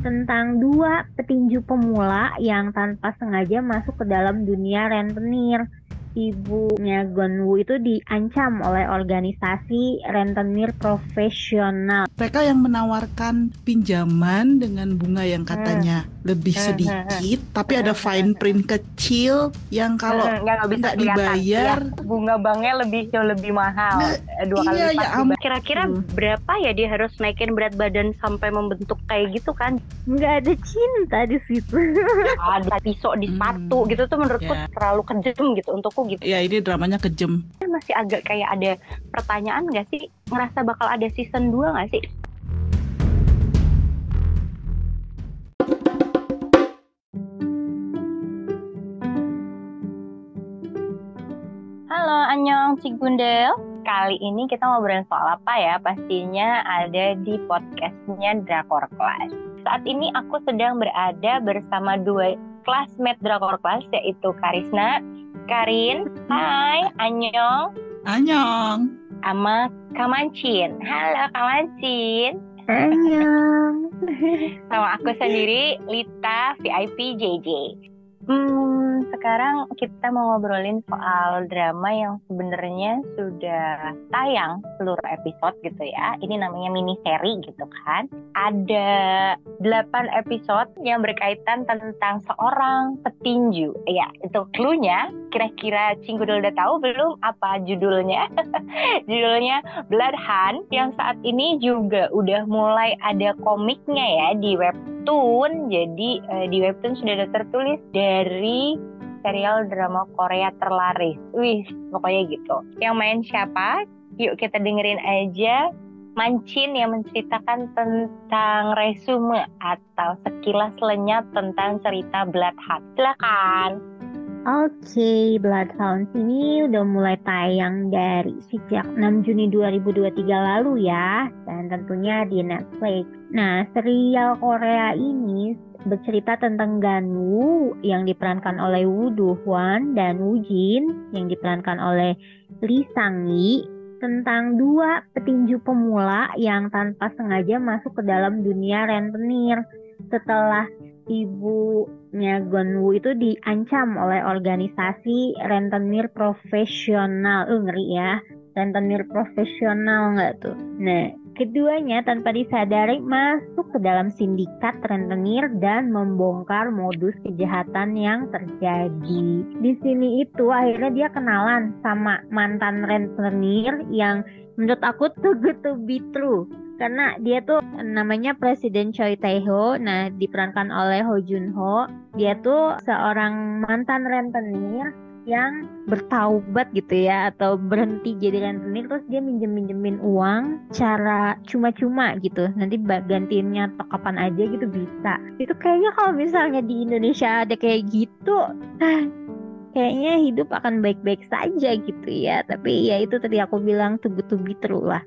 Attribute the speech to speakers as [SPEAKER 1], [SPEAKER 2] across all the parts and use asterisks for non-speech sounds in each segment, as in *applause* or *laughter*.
[SPEAKER 1] tentang dua petinju pemula yang tanpa sengaja masuk ke dalam dunia rentenir ibunya Gonwu itu diancam oleh organisasi rentenir profesional.
[SPEAKER 2] Mereka yang menawarkan pinjaman dengan bunga yang katanya hmm. Lebih hmm, sedikit, hmm. tapi ada fine print kecil yang kalau nggak dibayar,
[SPEAKER 3] ya, bunga banknya lebih jauh lebih mahal, nah,
[SPEAKER 2] eh, dua kali iya, lipat. Ya,
[SPEAKER 3] Kira-kira hmm. berapa ya dia harus naikin berat badan sampai membentuk kayak gitu kan?
[SPEAKER 1] Nggak ada cinta di situ.
[SPEAKER 3] ada pisau di sepatu hmm. gitu tuh menurutku yeah. terlalu kejam gitu untuk aku gitu.
[SPEAKER 2] Ya ini dramanya kejam.
[SPEAKER 3] Masih agak kayak ada pertanyaan gak sih? Ngerasa bakal ada season 2 gak sih? Halo, Anyong Cigundel. Kali ini kita ngobrolin soal apa ya? Pastinya ada di podcastnya Drakor Class. Saat ini aku sedang berada bersama dua classmate Drakor Class yaitu Karisna Karin, hai, Anyong.
[SPEAKER 2] Anyong.
[SPEAKER 3] Sama Kamancin. Halo Kamancin.
[SPEAKER 1] Anyong.
[SPEAKER 3] Sama aku sendiri, Lita VIP JJ. Hmm, sekarang kita mau ngobrolin soal drama yang sebenarnya sudah tayang seluruh episode gitu ya. Ini namanya mini seri gitu kan. Ada 8 episode yang berkaitan tentang seorang petinju. Ya, itu clue-nya. Kira-kira Cinggudel udah tahu belum apa judulnya? *laughs* judulnya Blood Hunt yang saat ini juga udah mulai ada komiknya ya di webtoon. Jadi eh, di webtoon sudah ada tertulis dari serial drama Korea terlaris. Wih, pokoknya gitu. Yang main siapa? Yuk kita dengerin aja Mancin yang menceritakan tentang resume atau sekilas lenyap tentang cerita Bloodhound. Silakan.
[SPEAKER 1] Oke, okay, Bloodhound ini udah mulai tayang dari sejak 6 Juni 2023 lalu ya, dan tentunya di Netflix. Nah, serial Korea ini bercerita tentang Ganwoo yang diperankan oleh Woo Do Hwan dan Woo Jin yang diperankan oleh Lee Sang Yi tentang dua petinju pemula yang tanpa sengaja masuk ke dalam dunia rentenir setelah ibunya Gonwoo itu diancam oleh organisasi rentenir profesional. Uh, ngeri ya. Rentenir profesional nggak tuh? Nah, Keduanya tanpa disadari masuk ke dalam sindikat rentenir dan membongkar modus kejahatan yang terjadi. Di sini itu akhirnya dia kenalan sama mantan rentenir yang menurut aku tuh good to be true karena dia tuh namanya Presiden Choi Tae-ho nah diperankan oleh Ho Jun Ho dia tuh seorang mantan rentenir yang bertaubat gitu ya atau berhenti jadi rentenir terus dia minjem minjemin uang cara cuma-cuma gitu. Nanti gantiinnya atau kapan aja gitu bisa. Itu kayaknya kalau misalnya di Indonesia ada kayak gitu kayaknya hidup akan baik-baik saja gitu ya. Tapi ya itu tadi aku bilang tubuh-tubuh terus lah.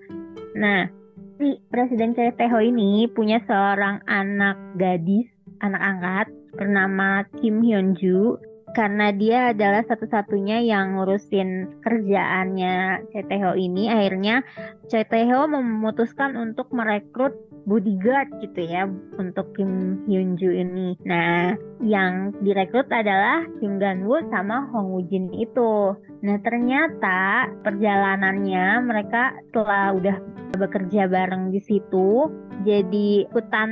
[SPEAKER 1] Nah si Presiden CTH ini punya seorang anak gadis anak angkat bernama Kim Hyun Joo karena dia adalah satu-satunya yang ngurusin kerjaannya CTHO ini akhirnya CTHO memutuskan untuk merekrut bodyguard gitu ya untuk Kim Hyun Joo ini. Nah, yang direkrut adalah Kim Gan Woo sama Hong Woo Jin itu. Nah, ternyata perjalanannya mereka setelah udah bekerja bareng di situ, jadi ikutan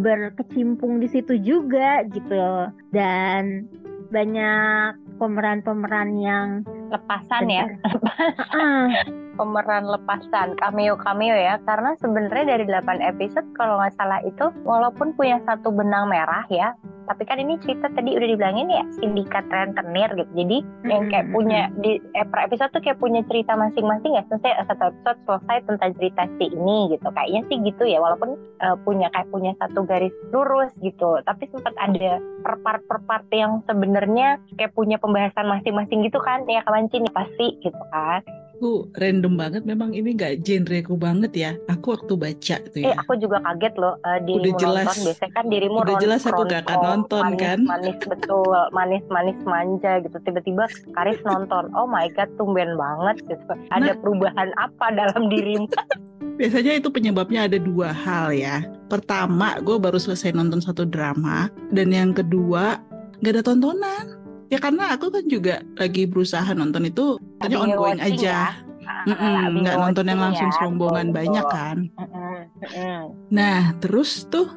[SPEAKER 1] berkecimpung di situ juga gitu. Dan banyak pemeran-pemeran yang
[SPEAKER 3] lepasan ya pemeran lepasan cameo cameo ya. Karena sebenarnya dari 8 episode kalau nggak salah itu walaupun punya satu benang merah ya tapi kan ini cerita tadi udah dibilangin ya sindikat rentenir gitu. Jadi mm-hmm. yang kayak punya di eh, per episode tuh kayak punya cerita masing-masing ya. Selesai satu episode selesai tentang cerita si ini gitu. Kayaknya sih gitu ya walaupun uh, punya kayak punya satu garis lurus gitu. Tapi sempat ada per part per part yang sebenarnya kayak punya pembahasan masing-masing gitu kan. Ya kawan nih pasti gitu kan
[SPEAKER 2] aku random banget memang ini gak genreku banget ya. Aku waktu baca tuh ya.
[SPEAKER 3] Eh aku juga kaget loh uh, dirimu
[SPEAKER 2] udah jelas,
[SPEAKER 3] nonton biasanya kan dirimu
[SPEAKER 2] udah jelas aku gak akan nonton
[SPEAKER 3] manis,
[SPEAKER 2] kan?
[SPEAKER 3] manis betul manis manis manja gitu. Tiba-tiba Karis nonton. Oh my god tumben banget gitu. Ada nah, perubahan apa dalam dirimu? *laughs*
[SPEAKER 2] Biasanya itu penyebabnya ada dua hal ya. Pertama, gue baru selesai nonton satu drama. Dan yang kedua, gak ada tontonan. Ya karena aku kan juga lagi berusaha nonton itu tadi ongoing aja. Ya? nggak nonton yang langsung ya. serombongan banyak kan. Nah, terus tuh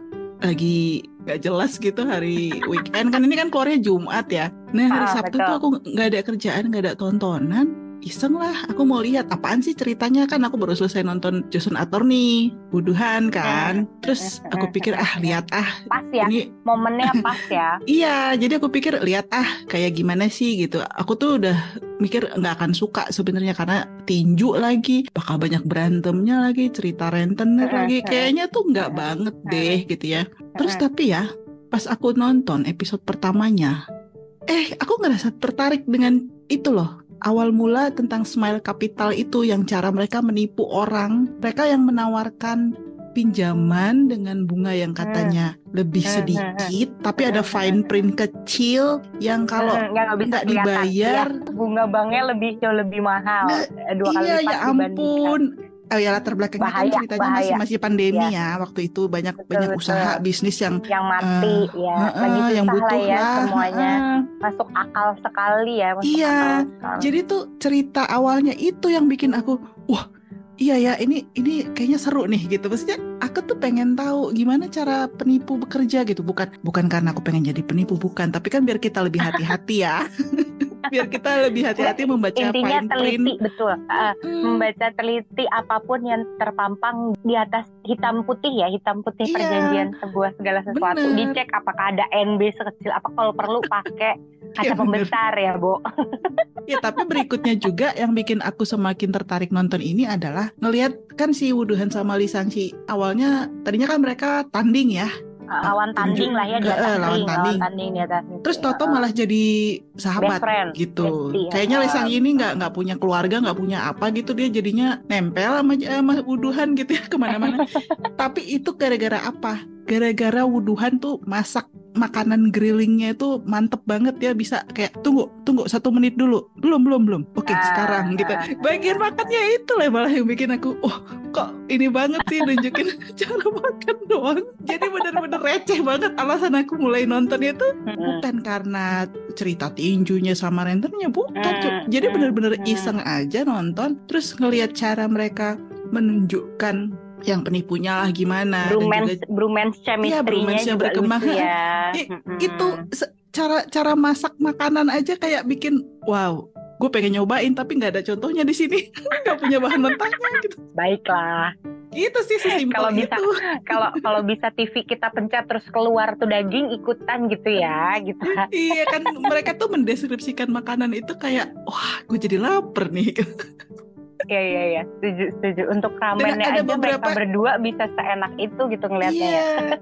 [SPEAKER 2] lagi gak jelas gitu hari weekend kan ini kan keluarnya Jumat ya. Nah hari ah, Sabtu betul. tuh aku nggak ada kerjaan, nggak ada tontonan iseng lah aku mau lihat. Apaan sih ceritanya? Kan aku baru selesai nonton Jason Attorney buduhan kan. Terus aku pikir ah *laughs* lihat ah
[SPEAKER 3] pas ya? ini momennya *laughs* pas ya?
[SPEAKER 2] Iya jadi aku pikir lihat ah kayak gimana sih? Gitu. Aku tuh udah mikir nggak akan suka sebenarnya karena tinju lagi. Bakal banyak berantemnya lagi cerita rentenir lagi. kayaknya tuh nggak banget deh gitu ya. Terus tapi ya pas aku nonton episode pertamanya eh aku ngerasa tertarik dengan itu loh awal mula tentang Smile Capital itu yang cara mereka menipu orang, mereka yang menawarkan pinjaman dengan bunga yang katanya hmm. lebih hmm, hmm, sedikit, hmm. tapi ada fine print kecil yang kalau nggak dibayar,
[SPEAKER 3] ya, bunga banknya lebih jauh lebih mahal, nah,
[SPEAKER 2] dua kali iya, lipat ya ampun oh ya latar belakangnya bahaya, kan ceritanya bahaya. masih masih pandemi ya. ya waktu itu banyak betul, banyak betul. usaha bisnis yang
[SPEAKER 3] yang mati uh, ya uh, lagi uh, yang butuh lah ya lah, semuanya uh, masuk akal sekali ya
[SPEAKER 2] masuk iya sekali. jadi tuh cerita awalnya itu yang bikin aku wah iya ya ini ini kayaknya seru nih gitu maksudnya aku tuh pengen tahu gimana cara penipu bekerja gitu bukan bukan karena aku pengen jadi penipu bukan tapi kan biar kita lebih hati-hati ya *laughs* biar kita lebih hati-hati membaca
[SPEAKER 3] intinya teliti print. betul uh, hmm. membaca teliti apa pun yang terpampang di atas hitam putih ya hitam putih yeah. perjanjian sebuah segala sesuatu bener. dicek apakah ada NB sekecil apa kalau perlu pakai *laughs* kaca ya, pembesar ya Bo
[SPEAKER 2] ya tapi berikutnya juga yang bikin aku semakin tertarik nonton ini adalah ngelihat kan si Wuduhan sama Lee Sang-si awalnya tadinya kan mereka tanding ya
[SPEAKER 3] lawan tanding lah ya dia uh, lawan tanding. lawan tanding
[SPEAKER 2] dia tanding. Terus Toto uh, malah jadi sahabat gitu. Bestie, Kayaknya uh, Sang ini nggak nggak punya keluarga, nggak punya apa gitu dia jadinya nempel sama sama wuduhan gitu ya ke mana-mana. *laughs* Tapi itu gara-gara apa? Gara-gara wuduhan tuh masak makanan grillingnya itu mantep banget ya bisa kayak tunggu tunggu satu menit dulu. Belum belum belum. Oke okay, sekarang gitu. Bagian makannya itu lah malah yang bikin aku oh kok ini banget sih nunjukin *laughs* *laughs* cara makan doang. Jadi bener-bener receh banget alasan aku mulai nonton itu bukan karena cerita tinjunya sama renternya bukan jadi bener-bener iseng aja nonton terus ngelihat cara mereka menunjukkan yang penipunya lah gimana?
[SPEAKER 3] Bromance juga, bromance chemistry-nya ya, bromance juga *laughs* berkembang. ya.
[SPEAKER 2] I, hmm. itu cara cara masak makanan aja kayak bikin wow gue pengen nyobain tapi nggak ada contohnya di sini. *laughs* Nggak punya bahan mentahnya gitu.
[SPEAKER 3] Baiklah.
[SPEAKER 2] Itu sih sesimpel
[SPEAKER 3] kalau bisa *laughs* kalau kalau bisa TV kita pencet terus keluar tuh daging ikutan gitu ya gitu.
[SPEAKER 2] Iya kan mereka tuh mendeskripsikan makanan itu kayak wah gue jadi lapar nih
[SPEAKER 3] Iya iya iya, setuju setuju. Untuk ramennya aja beberapa... mereka berdua bisa seenak itu gitu ngelihatnya.
[SPEAKER 2] Iya. Ya.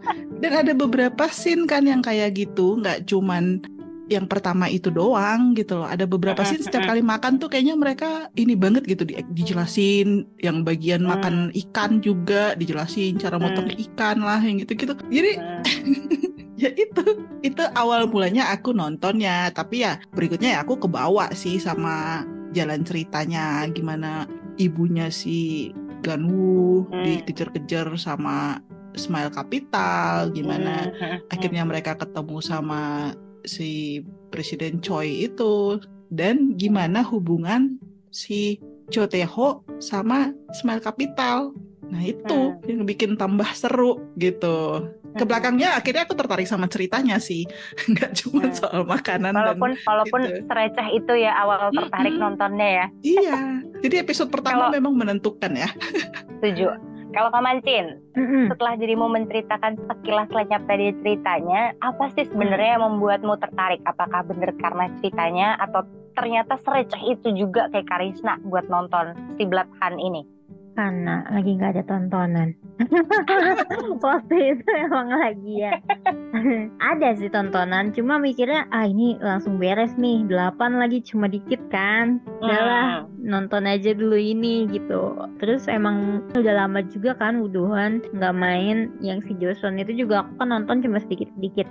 [SPEAKER 2] Dan ada beberapa scene kan yang kayak gitu, nggak cuman yang pertama itu doang gitu loh. Ada beberapa scene setiap kali makan tuh kayaknya mereka ini banget gitu di, dijelasin yang bagian hmm. makan ikan juga dijelasin cara motong hmm. ikan lah yang gitu-gitu. Jadi hmm. *laughs* ya itu itu awal mulanya aku nontonnya tapi ya berikutnya ya aku kebawa sih sama jalan ceritanya gimana ibunya si Ganwu hmm. dikejar-kejar sama Smile Capital gimana hmm. hmm, hmm. akhirnya mereka ketemu sama si Presiden Choi itu dan gimana hubungan si Cho Tae-ho sama Smile Capital nah itu hmm. yang bikin tambah seru gitu ke belakangnya akhirnya aku tertarik sama ceritanya sih *laughs* nggak cuma hmm. soal makanan
[SPEAKER 3] walaupun dan walaupun gitu. sereceh itu ya awal tertarik hmm. nontonnya ya
[SPEAKER 2] iya jadi episode pertama Kalau, memang menentukan ya *laughs*
[SPEAKER 3] setuju kalau Kamancin, mm-hmm. setelah dirimu menceritakan sekilas lenyap tadi ceritanya, apa sih sebenarnya yang membuatmu tertarik? Apakah benar karena ceritanya atau ternyata sereceh itu juga kayak Karisna buat nonton si Blood Hunt ini?
[SPEAKER 1] Karena lagi nggak ada tontonan. *laughs* Waktu itu emang lagi ya *laughs* ada sih tontonan cuma mikirnya ah ini langsung beres nih delapan lagi cuma dikit kan. Udahlah hmm. nonton aja dulu ini gitu. Terus emang udah lama juga kan wuduhan nggak main. Yang si Joseon itu juga aku kan nonton cuma sedikit sedikit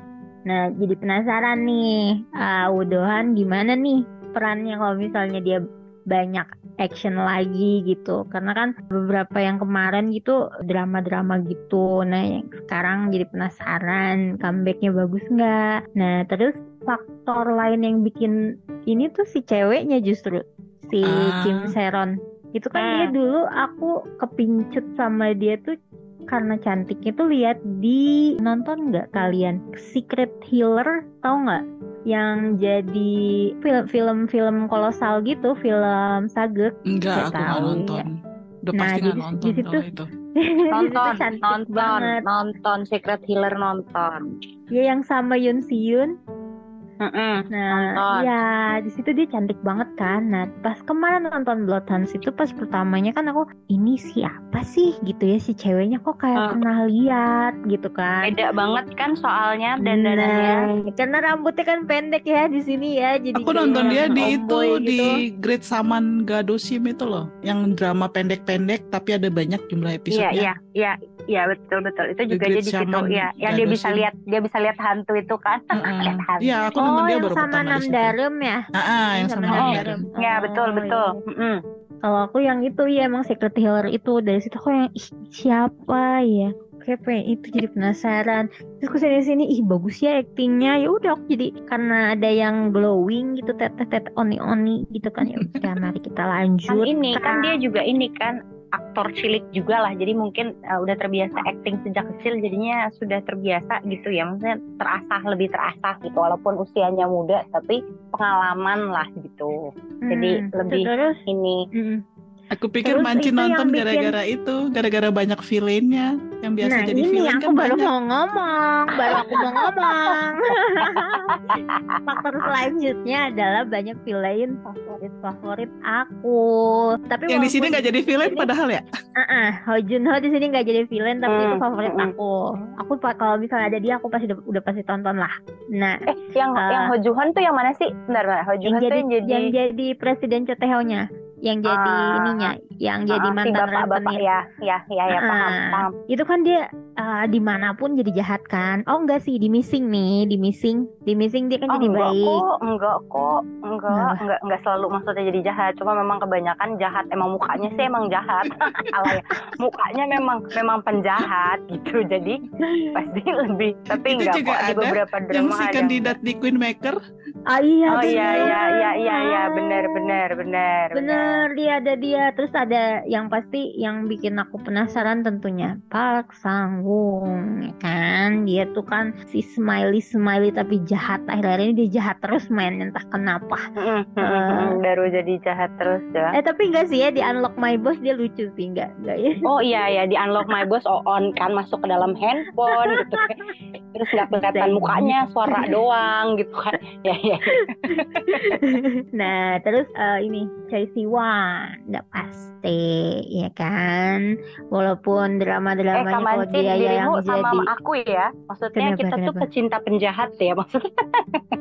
[SPEAKER 1] nah jadi penasaran nih uh, wuduhan gimana nih perannya kalau misalnya dia banyak action lagi gitu karena kan beberapa yang kemarin gitu drama-drama gitu nah yang sekarang jadi penasaran comebacknya bagus nggak nah terus faktor lain yang bikin ini tuh si ceweknya justru si
[SPEAKER 2] Ah.
[SPEAKER 1] Kim Seron itu kan dia
[SPEAKER 3] Hmm.
[SPEAKER 1] dulu aku kepincut sama dia tuh karena cantiknya tuh lihat di nonton nggak kalian Secret Healer tau nggak yang jadi film film film kolosal gitu film sagek
[SPEAKER 2] Enggak,
[SPEAKER 1] Nggak
[SPEAKER 2] aku nggak
[SPEAKER 1] tahu,
[SPEAKER 2] nonton. Udah
[SPEAKER 1] Nah,
[SPEAKER 2] pasti
[SPEAKER 1] di-
[SPEAKER 2] nggak
[SPEAKER 1] di
[SPEAKER 2] nonton
[SPEAKER 1] situ-
[SPEAKER 2] kalau itu. *laughs*
[SPEAKER 3] Nonton,
[SPEAKER 1] Itu cantik
[SPEAKER 3] nonton,
[SPEAKER 1] banget
[SPEAKER 3] nonton Secret Healer nonton.
[SPEAKER 1] ya yang sama Yoon Si Yoon
[SPEAKER 3] Mm-mm.
[SPEAKER 1] Nah,
[SPEAKER 3] Nonton.
[SPEAKER 1] ya di situ dia cantik banget kan. Nah, pas kemarin nonton Bloodhounds itu pas pertamanya kan aku ini siapa sih gitu ya si ceweknya kok kayak
[SPEAKER 3] Ah.
[SPEAKER 1] pernah lihat gitu kan.
[SPEAKER 3] Beda banget kan soalnya dandanannya.
[SPEAKER 1] Nah, karena rambutnya kan pendek ya di sini ya. Jadi
[SPEAKER 2] Aku nonton dia di itu
[SPEAKER 1] tomboy
[SPEAKER 2] di
[SPEAKER 1] gitu.
[SPEAKER 2] Great Saman Gadosim itu loh, yang drama pendek-pendek tapi ada banyak jumlah
[SPEAKER 3] Iya,
[SPEAKER 2] episodenya.
[SPEAKER 3] iya, iya, iya betul betul. Itu juga
[SPEAKER 2] Great
[SPEAKER 3] dia di situ
[SPEAKER 2] Shaman
[SPEAKER 3] ya, yang dia bisa lihat, dia bisa lihat hantu itu kan. *laughs* Lihat hantu.
[SPEAKER 2] Iya, aku
[SPEAKER 1] Oh,
[SPEAKER 2] dia
[SPEAKER 1] yang
[SPEAKER 2] baru
[SPEAKER 1] sama
[SPEAKER 2] pertama di
[SPEAKER 1] Nam
[SPEAKER 2] situ.
[SPEAKER 1] Darem ya?
[SPEAKER 2] Ah, ah, yang sama
[SPEAKER 1] Nam
[SPEAKER 2] Nam
[SPEAKER 3] Oh. Ya betul
[SPEAKER 1] Oh,
[SPEAKER 3] betul.
[SPEAKER 1] iya. Kalau aku yang itu ya emang Secret Healer itu dari situ aku yang ih siapa ya kayak pengen itu jadi penasaran terus ke sini sini ih bagus ya aktingnya ya udah aku jadi karena ada yang glowing gitu teteh teteh oni oni gitu kan ya udah mari kita lanjut
[SPEAKER 3] Kan ini kan dia juga ini kan aktor cilik juga lah. Jadi mungkin uh, udah terbiasa acting sejak kecil jadinya sudah terbiasa gitu ya. Maksudnya terasah lebih terasah gitu walaupun usianya muda tapi pengalaman lah gitu. jadi
[SPEAKER 1] Hmm,
[SPEAKER 3] lebih-
[SPEAKER 1] terus
[SPEAKER 3] Ini
[SPEAKER 1] mm,
[SPEAKER 2] Aku pikir
[SPEAKER 1] Terus
[SPEAKER 2] Manci
[SPEAKER 1] itu
[SPEAKER 2] nonton
[SPEAKER 1] bikin-
[SPEAKER 2] gara-gara itu, gara-gara banyak villainnya yang biasa
[SPEAKER 1] nah
[SPEAKER 2] jadi
[SPEAKER 1] ini
[SPEAKER 2] villain
[SPEAKER 1] aku
[SPEAKER 2] kan
[SPEAKER 1] baru
[SPEAKER 2] banyak.
[SPEAKER 1] mau ngomong baru aku mau ngomong *laughs* faktor selanjutnya adalah banyak villain favorit favorit aku tapi
[SPEAKER 2] Yang di sini nggak jadi villain
[SPEAKER 1] ini-
[SPEAKER 2] padahal ya.
[SPEAKER 1] Ah, Ho Jun Ho di sini nggak jadi villain tapi itu
[SPEAKER 3] Hmm,
[SPEAKER 1] favorit
[SPEAKER 3] hmm,
[SPEAKER 1] aku. Aku kalau misalnya ada dia aku pasti udah, udah pasti tonton lah. Nah,
[SPEAKER 3] eh yang
[SPEAKER 1] Ah.
[SPEAKER 3] yang Ho Juhan tuh yang mana sih? Bentar, bentar. Ho
[SPEAKER 1] yang
[SPEAKER 3] Juhan tuh
[SPEAKER 1] jadi
[SPEAKER 3] yang jadi,
[SPEAKER 1] yang jadi presiden Choteho-nya, yang jadi
[SPEAKER 3] Ah.
[SPEAKER 1] ininya, yang
[SPEAKER 3] Ah,
[SPEAKER 1] jadi
[SPEAKER 3] si
[SPEAKER 1] mantan
[SPEAKER 3] bapak-bapak
[SPEAKER 1] rentenir.
[SPEAKER 3] ya, ya, ya, ya, paham,
[SPEAKER 1] Ah,
[SPEAKER 3] paham.
[SPEAKER 1] Itu kan dia ah, di mana pun jadi jahat kan? Oh enggak sih di missing nih, di missing, di missing dia kan
[SPEAKER 3] Oh,
[SPEAKER 1] jadi
[SPEAKER 3] enggak
[SPEAKER 1] baik.
[SPEAKER 3] kok, enggak kok, enggak,
[SPEAKER 1] Kenapa?
[SPEAKER 3] enggak, enggak selalu maksudnya jadi jahat. Cuma memang kebanyakan jahat. Emang mukanya sih emang jahat. *laughs* Salah ya. Mukanya memang memang penjahat gitu. Jadi *laughs* pasti lebih. Tapi
[SPEAKER 2] Itu
[SPEAKER 3] enggak
[SPEAKER 2] juga
[SPEAKER 3] kok. Di
[SPEAKER 2] ada
[SPEAKER 3] beberapa
[SPEAKER 2] Yang
[SPEAKER 3] drama
[SPEAKER 2] si
[SPEAKER 3] ada.
[SPEAKER 2] kandidat di Queen Maker,
[SPEAKER 1] Ah iya
[SPEAKER 3] Oh iya
[SPEAKER 1] bener.
[SPEAKER 3] iya iya iya iya benar benar benar
[SPEAKER 1] Bener dia ada dia terus ada yang pasti yang bikin aku penasaran tentunya Park Sang ya kan dia tuh kan si smiley smiley tapi jahat akhir-akhir ini dia jahat terus main entah kenapa.
[SPEAKER 3] Baru jadi jahat terus ya.
[SPEAKER 1] eh tapi enggak sih ya di Unlock My Boss dia lucu sih enggak enggak ya
[SPEAKER 3] Oh iya ya di unlock my boss oh, on kan masuk ke dalam handphone gitu kan. *laughs* Terus nggak kelihatan mukanya, suara doang gitu kan. Ya ya. *laughs*
[SPEAKER 1] nah terus eh, ini Choi Siwan nggak pasti ya kan walaupun
[SPEAKER 3] Eh
[SPEAKER 1] drama-dramanya kalau
[SPEAKER 3] Kamansin
[SPEAKER 1] dia ya yang
[SPEAKER 3] sama
[SPEAKER 1] jadi
[SPEAKER 3] aku ya. Maksudnya
[SPEAKER 1] Kenapa,
[SPEAKER 3] kita tuh
[SPEAKER 1] kenapa?
[SPEAKER 3] pecinta penjahat ya. Maksudnya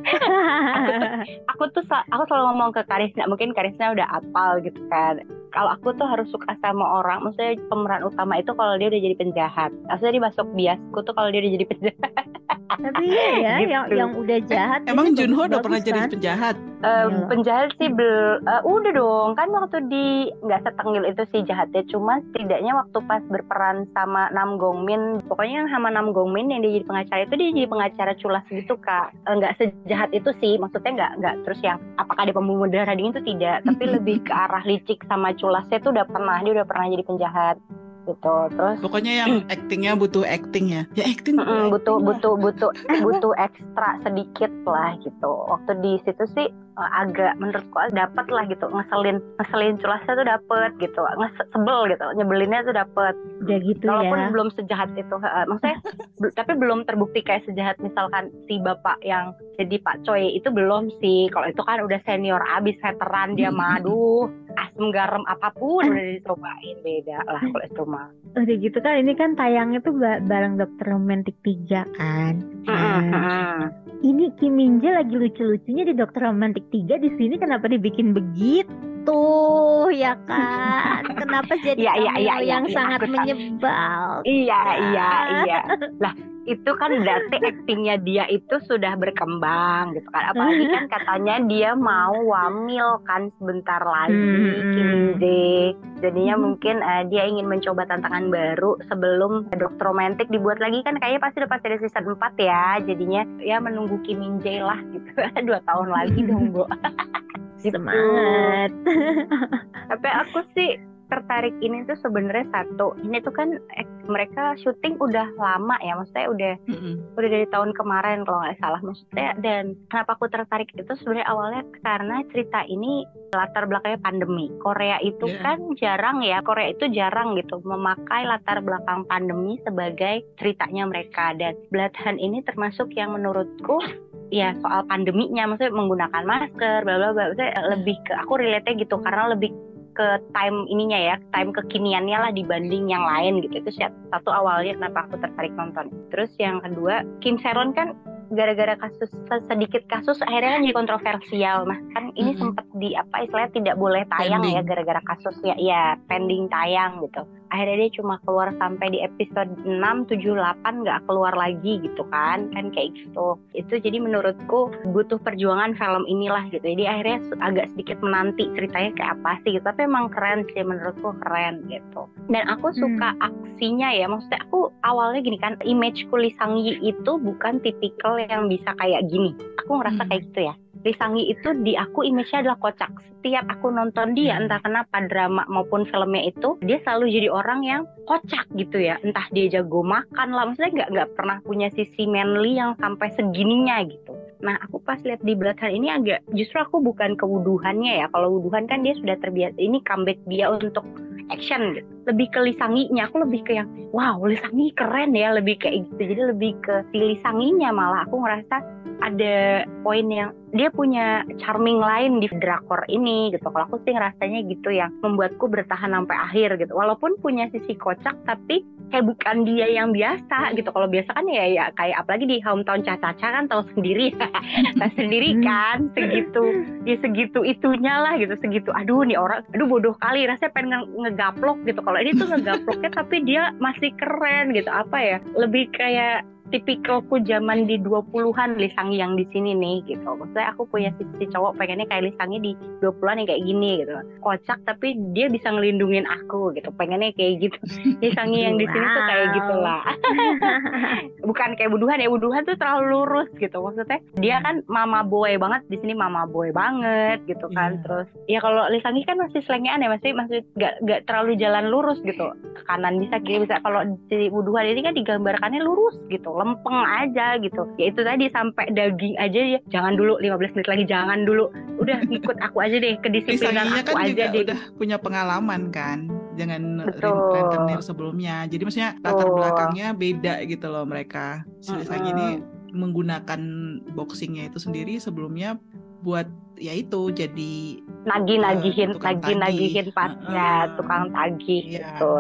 [SPEAKER 3] *laughs* aku tuh sa- aku selalu ngomong ke Karisna, mungkin Karisna udah apal gitu kan. Kalau aku tuh harus suka sama orang, maksudnya pemeran utama itu kalau dia udah jadi penjahat. Maksudnya dia masuk biasku tuh kalau dia udah jadi penjahat. *laughs*
[SPEAKER 1] Tapi iya ya,
[SPEAKER 3] Gitu.
[SPEAKER 1] yang yang udah jahat.
[SPEAKER 2] emang Junho udah pernah jadi
[SPEAKER 1] kan?
[SPEAKER 2] penjahat.
[SPEAKER 3] Eh,
[SPEAKER 1] Iya.
[SPEAKER 3] penjahat sih bel, eh, udah dong kan waktu di nggak setengil itu sih jahatnya cuma setidaknya waktu pas berperan sama Nam Gongmin pokoknya yang sama Nam Gongmin yang dia jadi pengacara itu dia jadi pengacara culas gitu kak Eh, nggak sejahat itu sih maksudnya nggak nggak terus yang apakah dia pembunuh darah dingin itu tidak tapi lebih ke arah licik sama culasnya tuh udah pernah dia udah pernah jadi penjahat gitu terus
[SPEAKER 2] Pokoknya yang *clears throat* actingnya butuh acting ya. Ya acting.
[SPEAKER 3] Mm-mm, butuh
[SPEAKER 2] acting lah.
[SPEAKER 3] butuh butuh *clears throat* butuh ekstra sedikit lah gitu waktu di situ sih eh, agak menurutku dapat lah gitu ngeselin ngeselin culasnya tuh dapet gitu Nges- sebel gitu nyebelinnya tuh dapet
[SPEAKER 1] Udah gitu
[SPEAKER 3] walaupun
[SPEAKER 1] ya.
[SPEAKER 3] belum sejahat itu eh, maksudnya *laughs* tapi belum terbukti kayak sejahat misalkan si bapak yang jadi Pak Choi itu belum sih. Kalau itu kan udah senior abis veteran dia madu asam garam apa pun udah dicobain. Beda lah kalau itu mah.
[SPEAKER 1] Udah gitu kan ini kan tayangnya tuh ba- bareng Dokter Romantik 3 kan. Nah, ini Kim Min Jae lagi lucu-lucunya di Dokter Romantik 3 di sini kenapa dibikin begitu ya kan? Kenapa jadi cameo
[SPEAKER 3] iya, iya,
[SPEAKER 1] yang
[SPEAKER 3] iya,
[SPEAKER 1] sangat
[SPEAKER 3] tahu.
[SPEAKER 1] menyebal?
[SPEAKER 3] Iya,
[SPEAKER 1] Ya.
[SPEAKER 3] iya, iya. Lah, itu kan berarti *laughs* aktingnya dia itu sudah berkembang gitu kan apalagi kan *laughs* katanya dia mau wamil kan sebentar lagi
[SPEAKER 1] Hmm.
[SPEAKER 3] Kim Jae jadinya mungkin eh, dia ingin mencoba tantangan baru sebelum Dokter Romantik dibuat lagi kan kayaknya pasti udah pasti ada season 4 ya jadinya ya menunggu Kim Min Jae lah gitu *laughs* dua tahun lagi dong Bu Gitu.
[SPEAKER 1] Semangat.
[SPEAKER 3] Tapi aku sih tertarik ini tuh sebenarnya satu ini tuh kan eh, mereka syuting udah lama ya maksudnya udah
[SPEAKER 2] Mm-mm.
[SPEAKER 3] udah dari tahun kemarin kalau nggak salah maksudnya dan kenapa aku tertarik itu sebenarnya awalnya karena cerita ini latar belakangnya pandemi Korea itu
[SPEAKER 2] Iya.
[SPEAKER 3] kan jarang ya Korea itu jarang gitu memakai latar belakang pandemi sebagai ceritanya mereka dan Blood Hunt ini termasuk yang menurutku ya soal pandeminya maksudnya menggunakan masker bla bla bla maksudnya lebih ke aku relate gitu karena lebih ke time ininya ya, time kekiniannya lah dibanding yang lain gitu. Itu satu awalnya kenapa aku tertarik nonton. Terus yang kedua, Kim Seron kan gara-gara kasus sedikit kasus akhirnya kan jadi kontroversial. Nah kan ini
[SPEAKER 2] Mm-mm.
[SPEAKER 3] sempat di apa istilahnya tidak boleh tayang
[SPEAKER 2] Pending.
[SPEAKER 3] ya gara-gara kasusnya, ya pending tayang gitu. Akhirnya dia cuma keluar sampai di episode 6, 7, 8 nggak keluar lagi gitu kan, kan kayak gitu. Itu jadi menurutku butuh perjuangan film inilah gitu. Jadi akhirnya agak sedikit menanti ceritanya kayak apa sih gitu. Tapi emang keren sih menurutku keren gitu. Dan aku suka aksinya ya. Maksudnya aku awalnya gini kan, image Yi itu bukan tipikal yang bisa kayak gini. Aku ngerasa
[SPEAKER 2] Hmm.
[SPEAKER 3] kayak gitu ya. Lee Sang Yi itu di aku image-nya adalah kocak. Setiap aku nonton dia,
[SPEAKER 2] Hmm.
[SPEAKER 3] entah kenapa drama maupun filmnya itu, dia selalu jadi orang yang kocak gitu ya. Entah dia jago makan lah, maksudnya nggak nggak pernah punya sisi manly yang sampai segininya gitu. Nah, aku pas lihat di Hunt ini agak justru aku bukan kewuduhannya ya. Kalau wuduhan kan dia sudah terbiasa. Ini comeback dia untuk action gitu. Lebih ke lisanginya, aku lebih ke yang wow, lisangi keren ya, lebih kayak gitu. Jadi lebih ke lisanginya malah aku ngerasa ada poin yang dia punya charming lain di drakor ini gitu. Kalau aku sih ngerasanya gitu yang membuatku bertahan sampai akhir gitu. Walaupun punya sisi kocak tapi kayak bukan dia yang biasa gitu. Kalau biasa kan ya ya kayak apalagi di hometown Caca kan tahu sendiri. *laughs* Tahu sendiri kan segitu ya segitu itunya lah gitu segitu aduh nih orang aduh bodoh kali rasanya pengen nge- ngegaplok gitu kalau ini tuh ngegaploknya tapi dia masih keren gitu apa ya lebih kayak tipikalku zaman di 20-an Lisangi yang di sini nih gitu. Maksudnya aku punya sisi cowok pengennya kayak Lisangi di 20-an yang kayak gini gitu. Kocak tapi dia bisa ngelindungin aku gitu. Pengennya kayak gitu. *laughs* Lisangi yang di sini tuh kayak gitulah. *laughs* Bukan kayak Buduhan ya. Buduhan tuh terlalu lurus gitu. Maksudnya dia kan mama boy banget di sini mama boy banget gitu kan.
[SPEAKER 2] Iya.
[SPEAKER 3] Terus ya kalau Lisangi kan masih selengean ya masih masih gak, gak terlalu jalan lurus gitu. Ke kanan bisa kiri bisa. Kalau di Buduhan ini kan digambarkannya lurus gitu lempeng aja gitu ya itu tadi sampai daging aja ya jangan dulu 15 menit lagi jangan dulu udah *laughs* ikut aku aja deh kedisiplinan
[SPEAKER 2] Lisanginya
[SPEAKER 3] aku
[SPEAKER 2] kan
[SPEAKER 3] aja deh
[SPEAKER 2] udah punya pengalaman kan ren- rentenir sebelumnya. Jadi maksudnya latar belakangnya beda gitu loh mereka. Si Lisangi ini menggunakan boxingnya itu sendiri sebelumnya buat ya itu jadi
[SPEAKER 3] nagih nagihin
[SPEAKER 2] Eh, tukang
[SPEAKER 3] nagih nagihin
[SPEAKER 2] tagih.
[SPEAKER 3] pas ya
[SPEAKER 2] Heeh.
[SPEAKER 3] tukang tagih
[SPEAKER 2] Iya.
[SPEAKER 3] gitu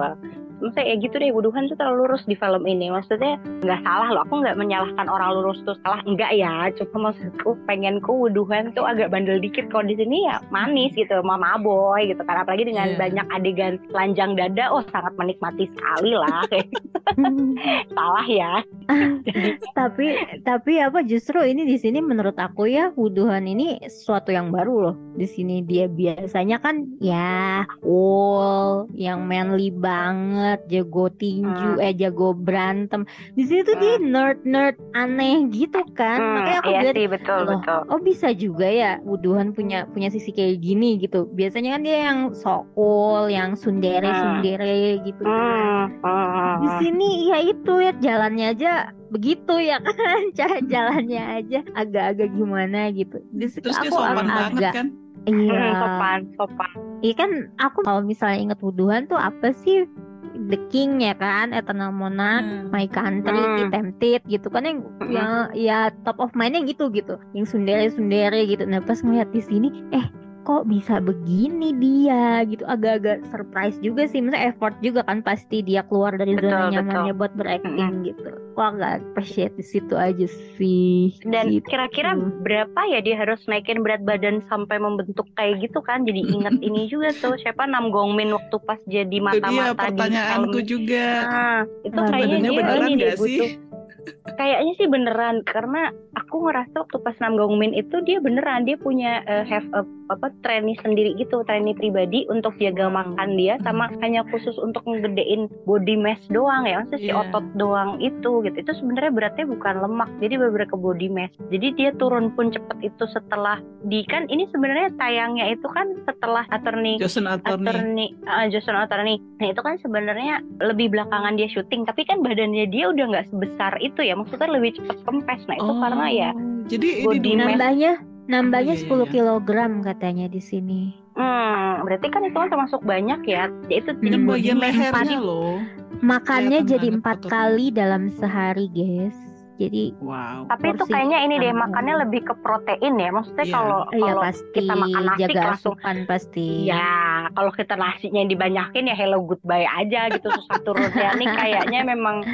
[SPEAKER 3] maksudnya ya gitu deh Buduhan tuh terlalu lurus di film ini. Maksudnya nggak salah loh aku nggak menyalahkan orang lurus tuh. Salah enggak ya. Cuma maksudku pengenku Wuduhan tuh agak bandel dikit. Kalau di sini ya manis gitu mama boy gitu kan. Apalagi dengan
[SPEAKER 2] Iya.
[SPEAKER 3] banyak adegan telanjang dada oh sangat menikmati sekali lah. *laughs* *laughs* Salah ya. *laughs*
[SPEAKER 1] Tapi tapi apa justru ini di sini menurut aku ya wuduhan ini sesuatu yang baru loh. Di sini dia biasanya kan ya cool yang manly banget jago tinju eh jago berantem. Di sini tuh dia nerd nerd aneh gitu kan.
[SPEAKER 3] Hmm,
[SPEAKER 1] makanya aku
[SPEAKER 3] iya
[SPEAKER 1] lihat
[SPEAKER 3] sih betul
[SPEAKER 1] Loh,
[SPEAKER 3] betul.
[SPEAKER 1] oh bisa juga ya wuduhan punya punya sisi kayak gini gitu. Biasanya kan dia yang sok cool yang sundere sundere gitu kan.
[SPEAKER 3] Hmm, hmm,
[SPEAKER 1] di
[SPEAKER 3] hmm.
[SPEAKER 1] sini ya itu ya jalannya aja begitu ya kan. *laughs* Cara jalannya aja agak-agak gimana gitu. Di situ
[SPEAKER 2] terus dia
[SPEAKER 1] aku
[SPEAKER 2] sopan banget
[SPEAKER 1] agak
[SPEAKER 2] kan.
[SPEAKER 1] iya.
[SPEAKER 3] Hmm, *laughs* sopan sopan.
[SPEAKER 1] Iya kan aku kalau misalnya inget wuduhan tuh apa sih The King ya kan Eternal Monarch
[SPEAKER 2] Hmm.
[SPEAKER 1] My Country,
[SPEAKER 3] Hmm.
[SPEAKER 1] Tempted gitu kan yang
[SPEAKER 3] Mm-mm.
[SPEAKER 1] yang ya top of mindnya gitu gitu yang sundere sundere gitu nah pas ngeliat di sini eh kok bisa begini dia gitu agak-agak surprise juga sih maksudnya effort juga kan pasti dia keluar dari
[SPEAKER 3] Betul,
[SPEAKER 1] zona
[SPEAKER 3] betul.
[SPEAKER 1] nyamannya buat berakting gitu kok agak appreciate di situ aja sih
[SPEAKER 3] Dan
[SPEAKER 1] gitu.
[SPEAKER 3] kira-kira berapa ya dia harus naikin berat badan sampai membentuk kayak gitu kan? Jadi inget *laughs* ini juga tuh siapa Nam Gongmin waktu pas jadi
[SPEAKER 2] Itu dia
[SPEAKER 3] mata-mata di
[SPEAKER 2] pertanyaanku juga.
[SPEAKER 3] Nah, itu
[SPEAKER 1] Badannya
[SPEAKER 3] kayaknya dia
[SPEAKER 2] beneran
[SPEAKER 3] ini
[SPEAKER 2] nggak sih?
[SPEAKER 3] Kayaknya sih beneran karena aku ngerasa waktu pas Nam Gong Min itu dia beneran dia punya uh, have a, apa trainee sendiri gitu, trainee pribadi untuk jaga makan dia sama hanya khusus untuk ngegedein body mass doang ya, maksudnya si
[SPEAKER 2] Iya.
[SPEAKER 3] otot doang itu gitu. Itu sebenarnya beratnya bukan lemak, jadi bener ke body mass. Jadi dia turun pun cepet itu setelah di kan ini sebenarnya tayangnya itu kan setelah attorney
[SPEAKER 2] Jason Attorney.
[SPEAKER 3] attorney uh, Jason Attorney. Nah itu kan sebenarnya lebih belakangan dia syuting, tapi kan badannya dia udah nggak sebesar itu ya, maksudnya lebih cepet kempes. Nah itu
[SPEAKER 2] Oh,
[SPEAKER 3] karena ya,
[SPEAKER 2] Jadi ini
[SPEAKER 3] body
[SPEAKER 2] dulu
[SPEAKER 3] mass.
[SPEAKER 1] Nambahnya nambahnya
[SPEAKER 2] iya, iya,
[SPEAKER 1] 10
[SPEAKER 2] iya.
[SPEAKER 1] kilogram katanya di sini.
[SPEAKER 3] hmm, berarti kan itu kan termasuk banyak ya. Itu
[SPEAKER 1] Hmm,
[SPEAKER 2] bagian
[SPEAKER 1] empat-
[SPEAKER 2] lehernya loh.
[SPEAKER 1] Makannya
[SPEAKER 2] Kelihatan
[SPEAKER 1] jadi empat kali dalam sehari, guys. Jadi
[SPEAKER 2] Wow.
[SPEAKER 3] Tapi itu kayaknya ini deh makannya lebih ke protein ya. Maksudnya
[SPEAKER 2] Iya.
[SPEAKER 3] kalau
[SPEAKER 1] iya
[SPEAKER 3] kalau
[SPEAKER 1] pasti
[SPEAKER 3] kita makan nasi
[SPEAKER 1] jaga
[SPEAKER 3] langsung
[SPEAKER 1] asupan pasti.
[SPEAKER 3] Ya, kalau kita nasinya yang dibanyakin ya hello goodbye aja gitu susah turunnya. Nih kayaknya memang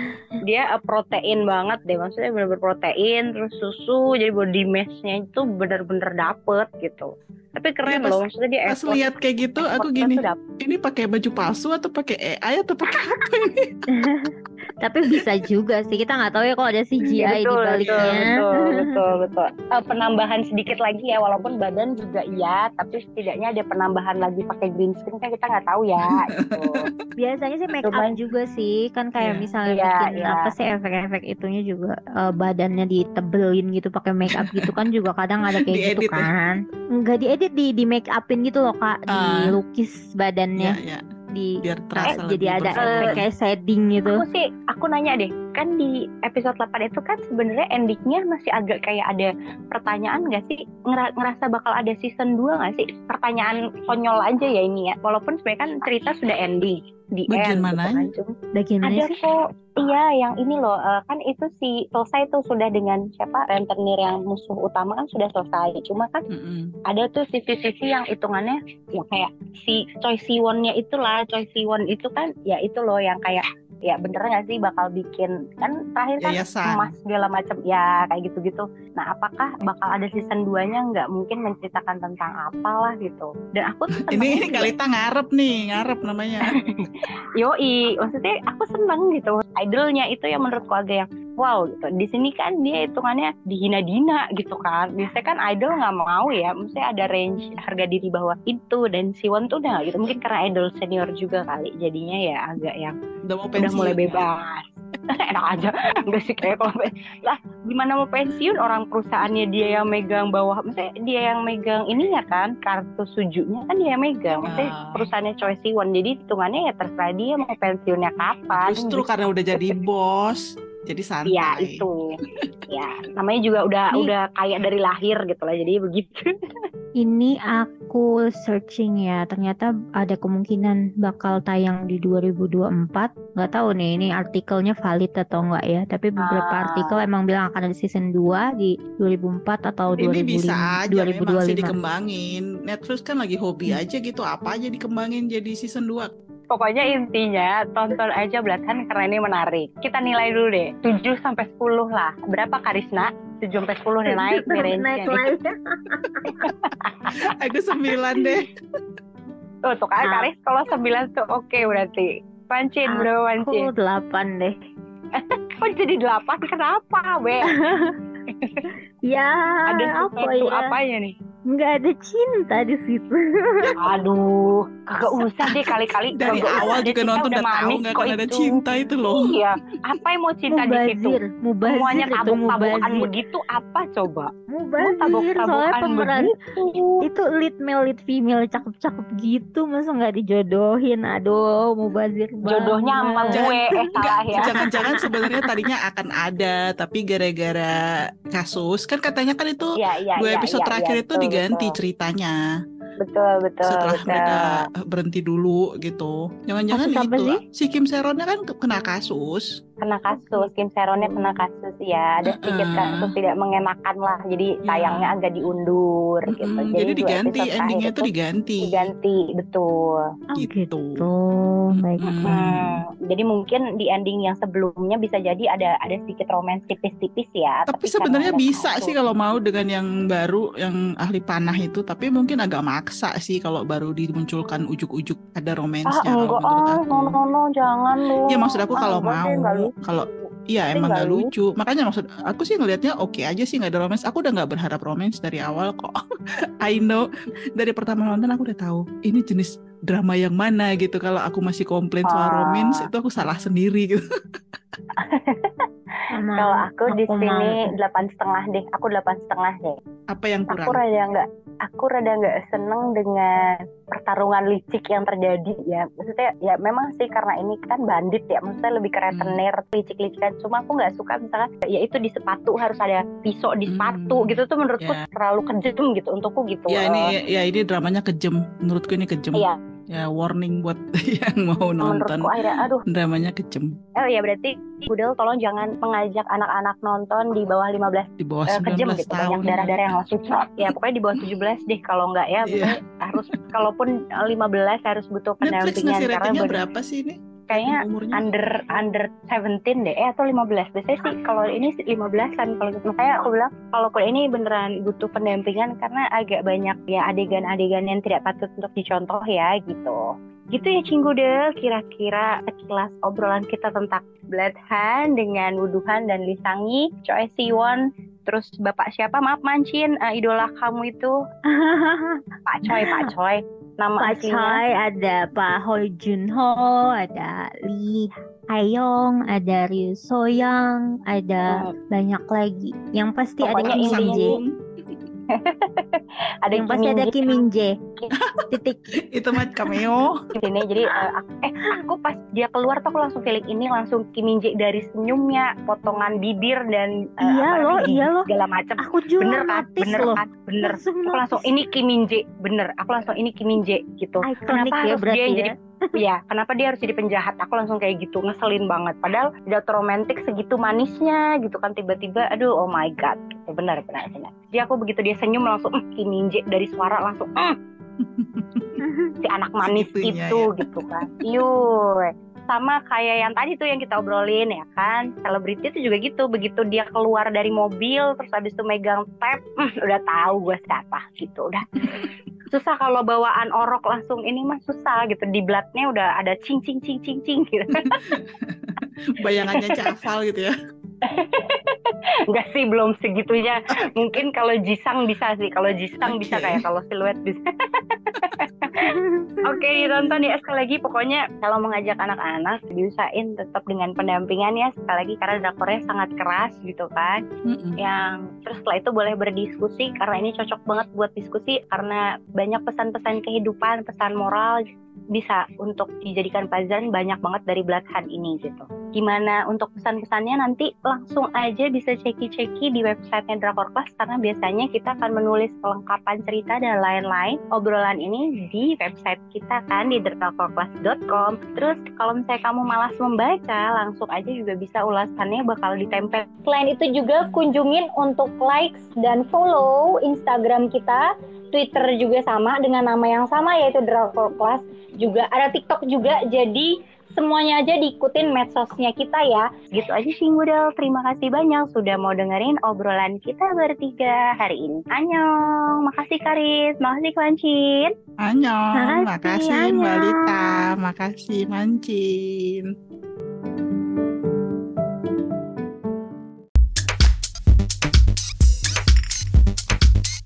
[SPEAKER 3] dia eh, protein banget deh. Maksudnya bener-bener protein terus susu jadi body mass-nya itu bener-bener dapet gitu. Tapi keren
[SPEAKER 2] Iya, pas-
[SPEAKER 3] loh, maksudnya dia
[SPEAKER 2] Pas lihat kayak gitu, aku gini, ini pakai baju palsu atau pakai AI atau pakai apa ini? *laughs*
[SPEAKER 1] Tapi bisa juga sih. Kita nggak tahu ya kalau ada CGI di
[SPEAKER 3] betul,
[SPEAKER 1] baliknya.
[SPEAKER 3] betul, betul, betul. *laughs* Eh, penambahan sedikit lagi ya, walaupun badan juga iya, tapi setidaknya ada penambahan lagi pakai green screen kan kita nggak tahu ya. Gitu. *laughs*
[SPEAKER 1] Biasanya sih make up
[SPEAKER 3] Lumayan.
[SPEAKER 1] juga sih. Kan kayak
[SPEAKER 2] Iya.
[SPEAKER 1] misalnya
[SPEAKER 3] Iya,
[SPEAKER 1] bikin
[SPEAKER 3] iya.
[SPEAKER 1] apa sih efek-efek itunya juga eh, badannya ditebelin gitu pakai make up gitu kan juga kadang ada kayak gitu
[SPEAKER 2] ya?
[SPEAKER 1] kan. Enggak diedit di di make upin gitu loh Kak,
[SPEAKER 2] Ah.
[SPEAKER 1] dilukis badannya
[SPEAKER 2] Ya, ya,
[SPEAKER 1] di
[SPEAKER 2] biar
[SPEAKER 1] eh,
[SPEAKER 2] terasa
[SPEAKER 1] jadi
[SPEAKER 2] lebih
[SPEAKER 1] ada
[SPEAKER 2] berfilm.
[SPEAKER 1] efek kayak shading gitu.
[SPEAKER 3] Aku sih, aku nanya deh, kan di episode 8 itu kan sebenarnya endingnya masih agak kayak ada pertanyaan nggak sih? Ngera- ngerasa bakal ada season 2 nggak sih? Pertanyaan konyol aja ya ini ya. Walaupun sebenarnya kan cerita sudah ending di
[SPEAKER 2] Bagian
[SPEAKER 3] end.
[SPEAKER 2] mananya?
[SPEAKER 3] Gitu kan.
[SPEAKER 1] Bagian
[SPEAKER 3] ada
[SPEAKER 1] sih?
[SPEAKER 3] kok, iya yang ini loh, eh, kan itu si selesai tuh sudah dengan siapa rentenir yang musuh utama kan sudah selesai. Cuma kan
[SPEAKER 2] Mm-mm.
[SPEAKER 3] ada tuh sisi-sisi yang hitungannya ya kayak si Choi Siwon-nya itulah Choi Siwon itu kan ya itu loh yang kayak ya bener nggak sih bakal bikin kan terakhir kan
[SPEAKER 2] Yayasan.
[SPEAKER 3] emas segala macam ya kayak gitu-gitu nah apakah bakal ada season 2 nya nggak mungkin menceritakan tentang apalah gitu dan aku tuh
[SPEAKER 2] Ini ini Kalita ngarep nih, ngarep namanya. *laughs*
[SPEAKER 3] Yoi, maksudnya aku seneng gitu. Idolnya itu yang menurutku agak yang wow gitu. Di sini kan dia hitungannya dihina-dina gitu kan. Biasanya kan idol nggak mau ya, maksudnya ada range harga diri bawah itu dan Siwon tuh udah nggak gitu. Mungkin karena idol senior juga kali, jadinya ya agak yang
[SPEAKER 2] Udah mau
[SPEAKER 3] udah mulai bebas. *laughs* Enak aja, enggak sih kayak kalau lah gimana mau pensiun orang perusahaannya dia yang megang bawah, maksudnya dia yang megang ininya kan kartu sujunya kan dia yang megang, maksudnya
[SPEAKER 2] Ah.
[SPEAKER 3] perusahaannya Choi Siwon jadi hitungannya ya terserah dia mau pensiunnya kapan.
[SPEAKER 2] Justru
[SPEAKER 3] gitu.
[SPEAKER 2] karena udah jadi *laughs* bos, jadi santai.
[SPEAKER 3] Iya itu, ya namanya juga udah
[SPEAKER 1] Nih.
[SPEAKER 3] udah kaya dari lahir gitu lah, jadi begitu.
[SPEAKER 1] Ini aku searching ya, ternyata ada kemungkinan bakal tayang di 2024. Nggak tahu nih, ini artikelnya valid atau enggak ya. Tapi beberapa
[SPEAKER 3] Ah.
[SPEAKER 1] artikel emang bilang akan ada season 2 di 2004 atau
[SPEAKER 2] Ini
[SPEAKER 1] 2005,
[SPEAKER 2] bisa aja memang sih
[SPEAKER 1] 2025.
[SPEAKER 2] dikembangin. Netflix kan lagi hobi
[SPEAKER 1] Hmm.
[SPEAKER 2] aja gitu, apa aja dikembangin jadi season 2.
[SPEAKER 3] Pokoknya intinya tonton aja Bloodhound karena ini menarik. Kita nilai dulu deh, 7 sampai 10 lah. Berapa Karisna? 7 sampai 10 nih naik nih range-nya
[SPEAKER 1] Naik. *laughs* *laughs*
[SPEAKER 2] Aku sembilan deh.
[SPEAKER 3] Tuh, tuh kan. Karis kalau 9 tuh oke berarti. Pancin bro, pancin.
[SPEAKER 1] Aku 8 deh. *laughs*
[SPEAKER 3] Kok jadi 8? Kenapa, Be?
[SPEAKER 1] Ya,
[SPEAKER 3] Ada
[SPEAKER 1] apa
[SPEAKER 3] sesuatu
[SPEAKER 1] ya?
[SPEAKER 3] apanya nih?
[SPEAKER 1] Nggak ada cinta di situ. *laughs*
[SPEAKER 3] Aduh, kagak usah deh kali-kali. *laughs*
[SPEAKER 2] Dari
[SPEAKER 3] Kagak
[SPEAKER 2] awal juga nonton udah tahu nggak akan ada cinta itu loh.
[SPEAKER 3] Iya, apa yang mau cinta di situ?
[SPEAKER 1] Mubazir, mubazir
[SPEAKER 3] Semuanya
[SPEAKER 1] mubazir.
[SPEAKER 3] begitu apa coba? Mau
[SPEAKER 1] Mubazir, soalnya
[SPEAKER 3] tabuk-tabukan
[SPEAKER 1] pemeran
[SPEAKER 3] begitu.
[SPEAKER 1] itu lead male lead female cakep-cakep gitu masa nggak dijodohin aduh mubazir
[SPEAKER 3] Jodohnya sama
[SPEAKER 1] banget.
[SPEAKER 3] gue, eh salah ya.
[SPEAKER 2] Jangan-jangan sebenarnya tadinya akan ada, tapi gara-gara kasus kan katanya kan itu
[SPEAKER 3] Iya, iya,
[SPEAKER 2] dua
[SPEAKER 3] iya,
[SPEAKER 2] episode
[SPEAKER 3] iya,
[SPEAKER 2] terakhir
[SPEAKER 3] iya,
[SPEAKER 2] itu
[SPEAKER 3] betul,
[SPEAKER 2] diganti
[SPEAKER 3] betul.
[SPEAKER 2] ceritanya
[SPEAKER 3] Betul, betul,
[SPEAKER 2] setelah
[SPEAKER 3] betul.
[SPEAKER 2] mereka berhenti dulu gitu. Jangan-jangan itu si Kim Seronnya kan ke- kena kasus.
[SPEAKER 3] Kena kasus, Kim Seronnya kena kasus ya, ada sedikit
[SPEAKER 2] Mm-mm.
[SPEAKER 3] kasus tidak mengenakan lah, jadi
[SPEAKER 2] Iya.
[SPEAKER 3] tayangnya agak diundur gitu. Jadi,
[SPEAKER 2] Jadi diganti endingnya itu diganti.
[SPEAKER 3] diganti, betul.
[SPEAKER 1] Oh,
[SPEAKER 2] gitu.
[SPEAKER 1] gitu baik
[SPEAKER 2] Mm-mm.
[SPEAKER 3] Hmm, jadi mungkin di ending yang sebelumnya bisa jadi ada ada sedikit romance tipis-tipis ya.
[SPEAKER 2] Tapi
[SPEAKER 3] karena
[SPEAKER 2] sebenarnya bisa
[SPEAKER 3] kasus.
[SPEAKER 2] sih kalau mau dengan yang baru yang ahli panah itu, tapi mungkin agak maksa sih kalau baru dimunculkan ujuk-ujuk ada
[SPEAKER 3] Ah
[SPEAKER 2] romansnya kalau
[SPEAKER 3] enggak
[SPEAKER 2] menurut
[SPEAKER 3] ah,
[SPEAKER 2] aku.
[SPEAKER 3] no no no jangan lu.
[SPEAKER 2] Ya maksud aku
[SPEAKER 3] Ah,
[SPEAKER 2] kalau mau. Kalau Iya emang
[SPEAKER 3] nggak
[SPEAKER 2] gak lucu. Makanya maksud aku sih ngelihatnya oke aja sih nggak ada romance. Aku udah nggak berharap romance dari awal kok. *laughs* I know dari pertama nonton aku udah tahu ini jenis drama yang mana gitu. Kalau aku masih komplain soal
[SPEAKER 3] Ah.
[SPEAKER 2] romance itu aku salah sendiri gitu. *laughs*
[SPEAKER 1] Sama
[SPEAKER 3] Kalau aku di sini delapan setengah deh. Aku delapan setengah deh.
[SPEAKER 2] Apa yang kurang?
[SPEAKER 3] Aku rada nggak, aku rada nggak seneng dengan pertarungan licik yang terjadi ya. Maksudnya ya memang sih karena ini kan bandit ya. Maksudnya lebih ke rentenir, licik-licikan. Cuma aku nggak suka misalnya ya itu di sepatu harus ada pisau di
[SPEAKER 2] Hmm.
[SPEAKER 3] sepatu gitu tuh menurutku
[SPEAKER 2] Ya.
[SPEAKER 3] terlalu kejam gitu untukku gitu.
[SPEAKER 2] Ya ini ya ini dramanya kejam. Menurutku ini kejam.
[SPEAKER 3] Iya.
[SPEAKER 2] Ya warning buat *laughs* yang mau nonton.
[SPEAKER 3] menurutku akhirnya aduh
[SPEAKER 2] Dramanya kejam
[SPEAKER 3] oh ya berarti Budel tolong jangan mengajak anak-anak nonton di bawah 15
[SPEAKER 2] di bawah
[SPEAKER 3] eh,
[SPEAKER 2] 19
[SPEAKER 3] kejam gitu
[SPEAKER 2] tahun.
[SPEAKER 3] banyak darah-darah yang langsung ya pokoknya di bawah 17 deh kalau enggak ya pokoknya harus kalaupun 15 harus butuh
[SPEAKER 2] Netflix
[SPEAKER 3] pendampingan
[SPEAKER 2] ngasih
[SPEAKER 3] karena
[SPEAKER 2] ratingnya berapa sih ini?
[SPEAKER 3] Kayaknya
[SPEAKER 2] umurnya?
[SPEAKER 3] under under 17 deh. Eh atau 15 biasanya sih kalau ini 15an kalau gitu. Makanya aku bilang kalau ini beneran butuh pendampingan karena agak banyak ya adegan-adegan yang tidak patut untuk dicontoh ya gitu. Gitu ya Cinggudel kira-kira sekilas obrolan kita tentang Blood Hand dengan Wuduhan dan Lisangi Choi Siwon. Terus bapak siapa? Maaf Mancin eh, idola kamu itu. *laughs* Pak Choi Pak Choi nama
[SPEAKER 1] Pak
[SPEAKER 3] aslinya
[SPEAKER 1] Choi, ada Pak Hoi Junho, ada Lee Hayong, ada Ryu Soyoung, ada
[SPEAKER 3] Hmm.
[SPEAKER 1] banyak lagi. Yang pasti ada
[SPEAKER 3] Pokoknya
[SPEAKER 1] Kim Min
[SPEAKER 3] intinya
[SPEAKER 1] Jae.
[SPEAKER 3] Ada
[SPEAKER 1] Yang pasti ada
[SPEAKER 3] Kim
[SPEAKER 1] Min Jae. Titik. *laughs*
[SPEAKER 2] itu mah cameo.
[SPEAKER 3] ini jadi eh, aku, eh aku pas dia keluar tuh aku langsung feeling ini langsung Kim Min Jae dari senyumnya potongan bibir dan eh,
[SPEAKER 1] Iya
[SPEAKER 3] apa
[SPEAKER 1] loh, iya loh.
[SPEAKER 3] segala macam
[SPEAKER 1] Aku juga
[SPEAKER 3] bener kan bener
[SPEAKER 1] loh.
[SPEAKER 3] kan bener
[SPEAKER 1] Langsung
[SPEAKER 3] aku langsung ini Kim Min Jae bener aku langsung ini Kim Min Jae gitu
[SPEAKER 1] Iconic
[SPEAKER 3] kenapa
[SPEAKER 1] ya
[SPEAKER 3] harus dia yang
[SPEAKER 1] ya.
[SPEAKER 3] jadi ya kenapa dia harus jadi penjahat? Aku langsung kayak gitu ngeselin banget. Padahal udah romantis segitu manisnya gitu kan tiba-tiba aduh oh my god. Gitu benar benar benar. Jadi aku begitu dia senyum langsung "Mm, Jae dari suara langsung "Mm, *laughs* si anak manis
[SPEAKER 2] Segitunya
[SPEAKER 3] itu gitu kan. Yuk sama kayak yang tadi tuh yang kita obrolin ya kan? Selebriti itu juga gitu. Begitu dia keluar dari mobil terus habis itu megang hmm, udah tahu gue siapa gitu udah *laughs* susah kalau bawaan orok langsung ini mah susah gitu di blatnya udah ada cing cing cing cing cing gitu *laughs*
[SPEAKER 2] Bayangannya aja hafal gitu ya.
[SPEAKER 3] Enggak sih belum segitunya. Mungkin kalau Jisang bisa sih kalau Jisang bisa
[SPEAKER 2] Oke.
[SPEAKER 3] kayak kalau siluet bisa. Oke ditonton ya sekali lagi. Pokoknya kalau mengajak anak-anak diusahain tetap dengan pendampingan ya. Sekali lagi karena drakornya sangat keras gitu kan.
[SPEAKER 2] Mm-mm.
[SPEAKER 3] yang terus setelah itu boleh berdiskusi karena ini cocok banget buat diskusi karena banyak pesan-pesan kehidupan pesan moral bisa untuk dijadikan pelajaran banyak banget dari Hand ini gitu. Gimana untuk pesan-pesannya nanti langsung aja bisa ceki-ceki di websitenya Drakor Class karena biasanya kita akan menulis kelengkapan cerita dan lain-lain obrolan ini di website kita kan di drakorclass.com. Terus kalau misalnya kamu malas membaca langsung aja juga bisa ulasannya bakal ditempel. Selain itu juga kunjungin untuk likes dan follow Instagram kita Twitter juga sama dengan nama yang sama yaitu Drakor Class. Juga ada TikTok juga jadi semuanya aja diikutin medsosnya kita ya. Gitu aja sih Ngudel terima kasih banyak sudah mau dengerin obrolan kita bertiga hari ini. Annyeong. Makasih Karis. Makasih Klancin
[SPEAKER 2] Annyeong,
[SPEAKER 1] Makasih,
[SPEAKER 2] makasih Mbak. Lita, makasih Mancin.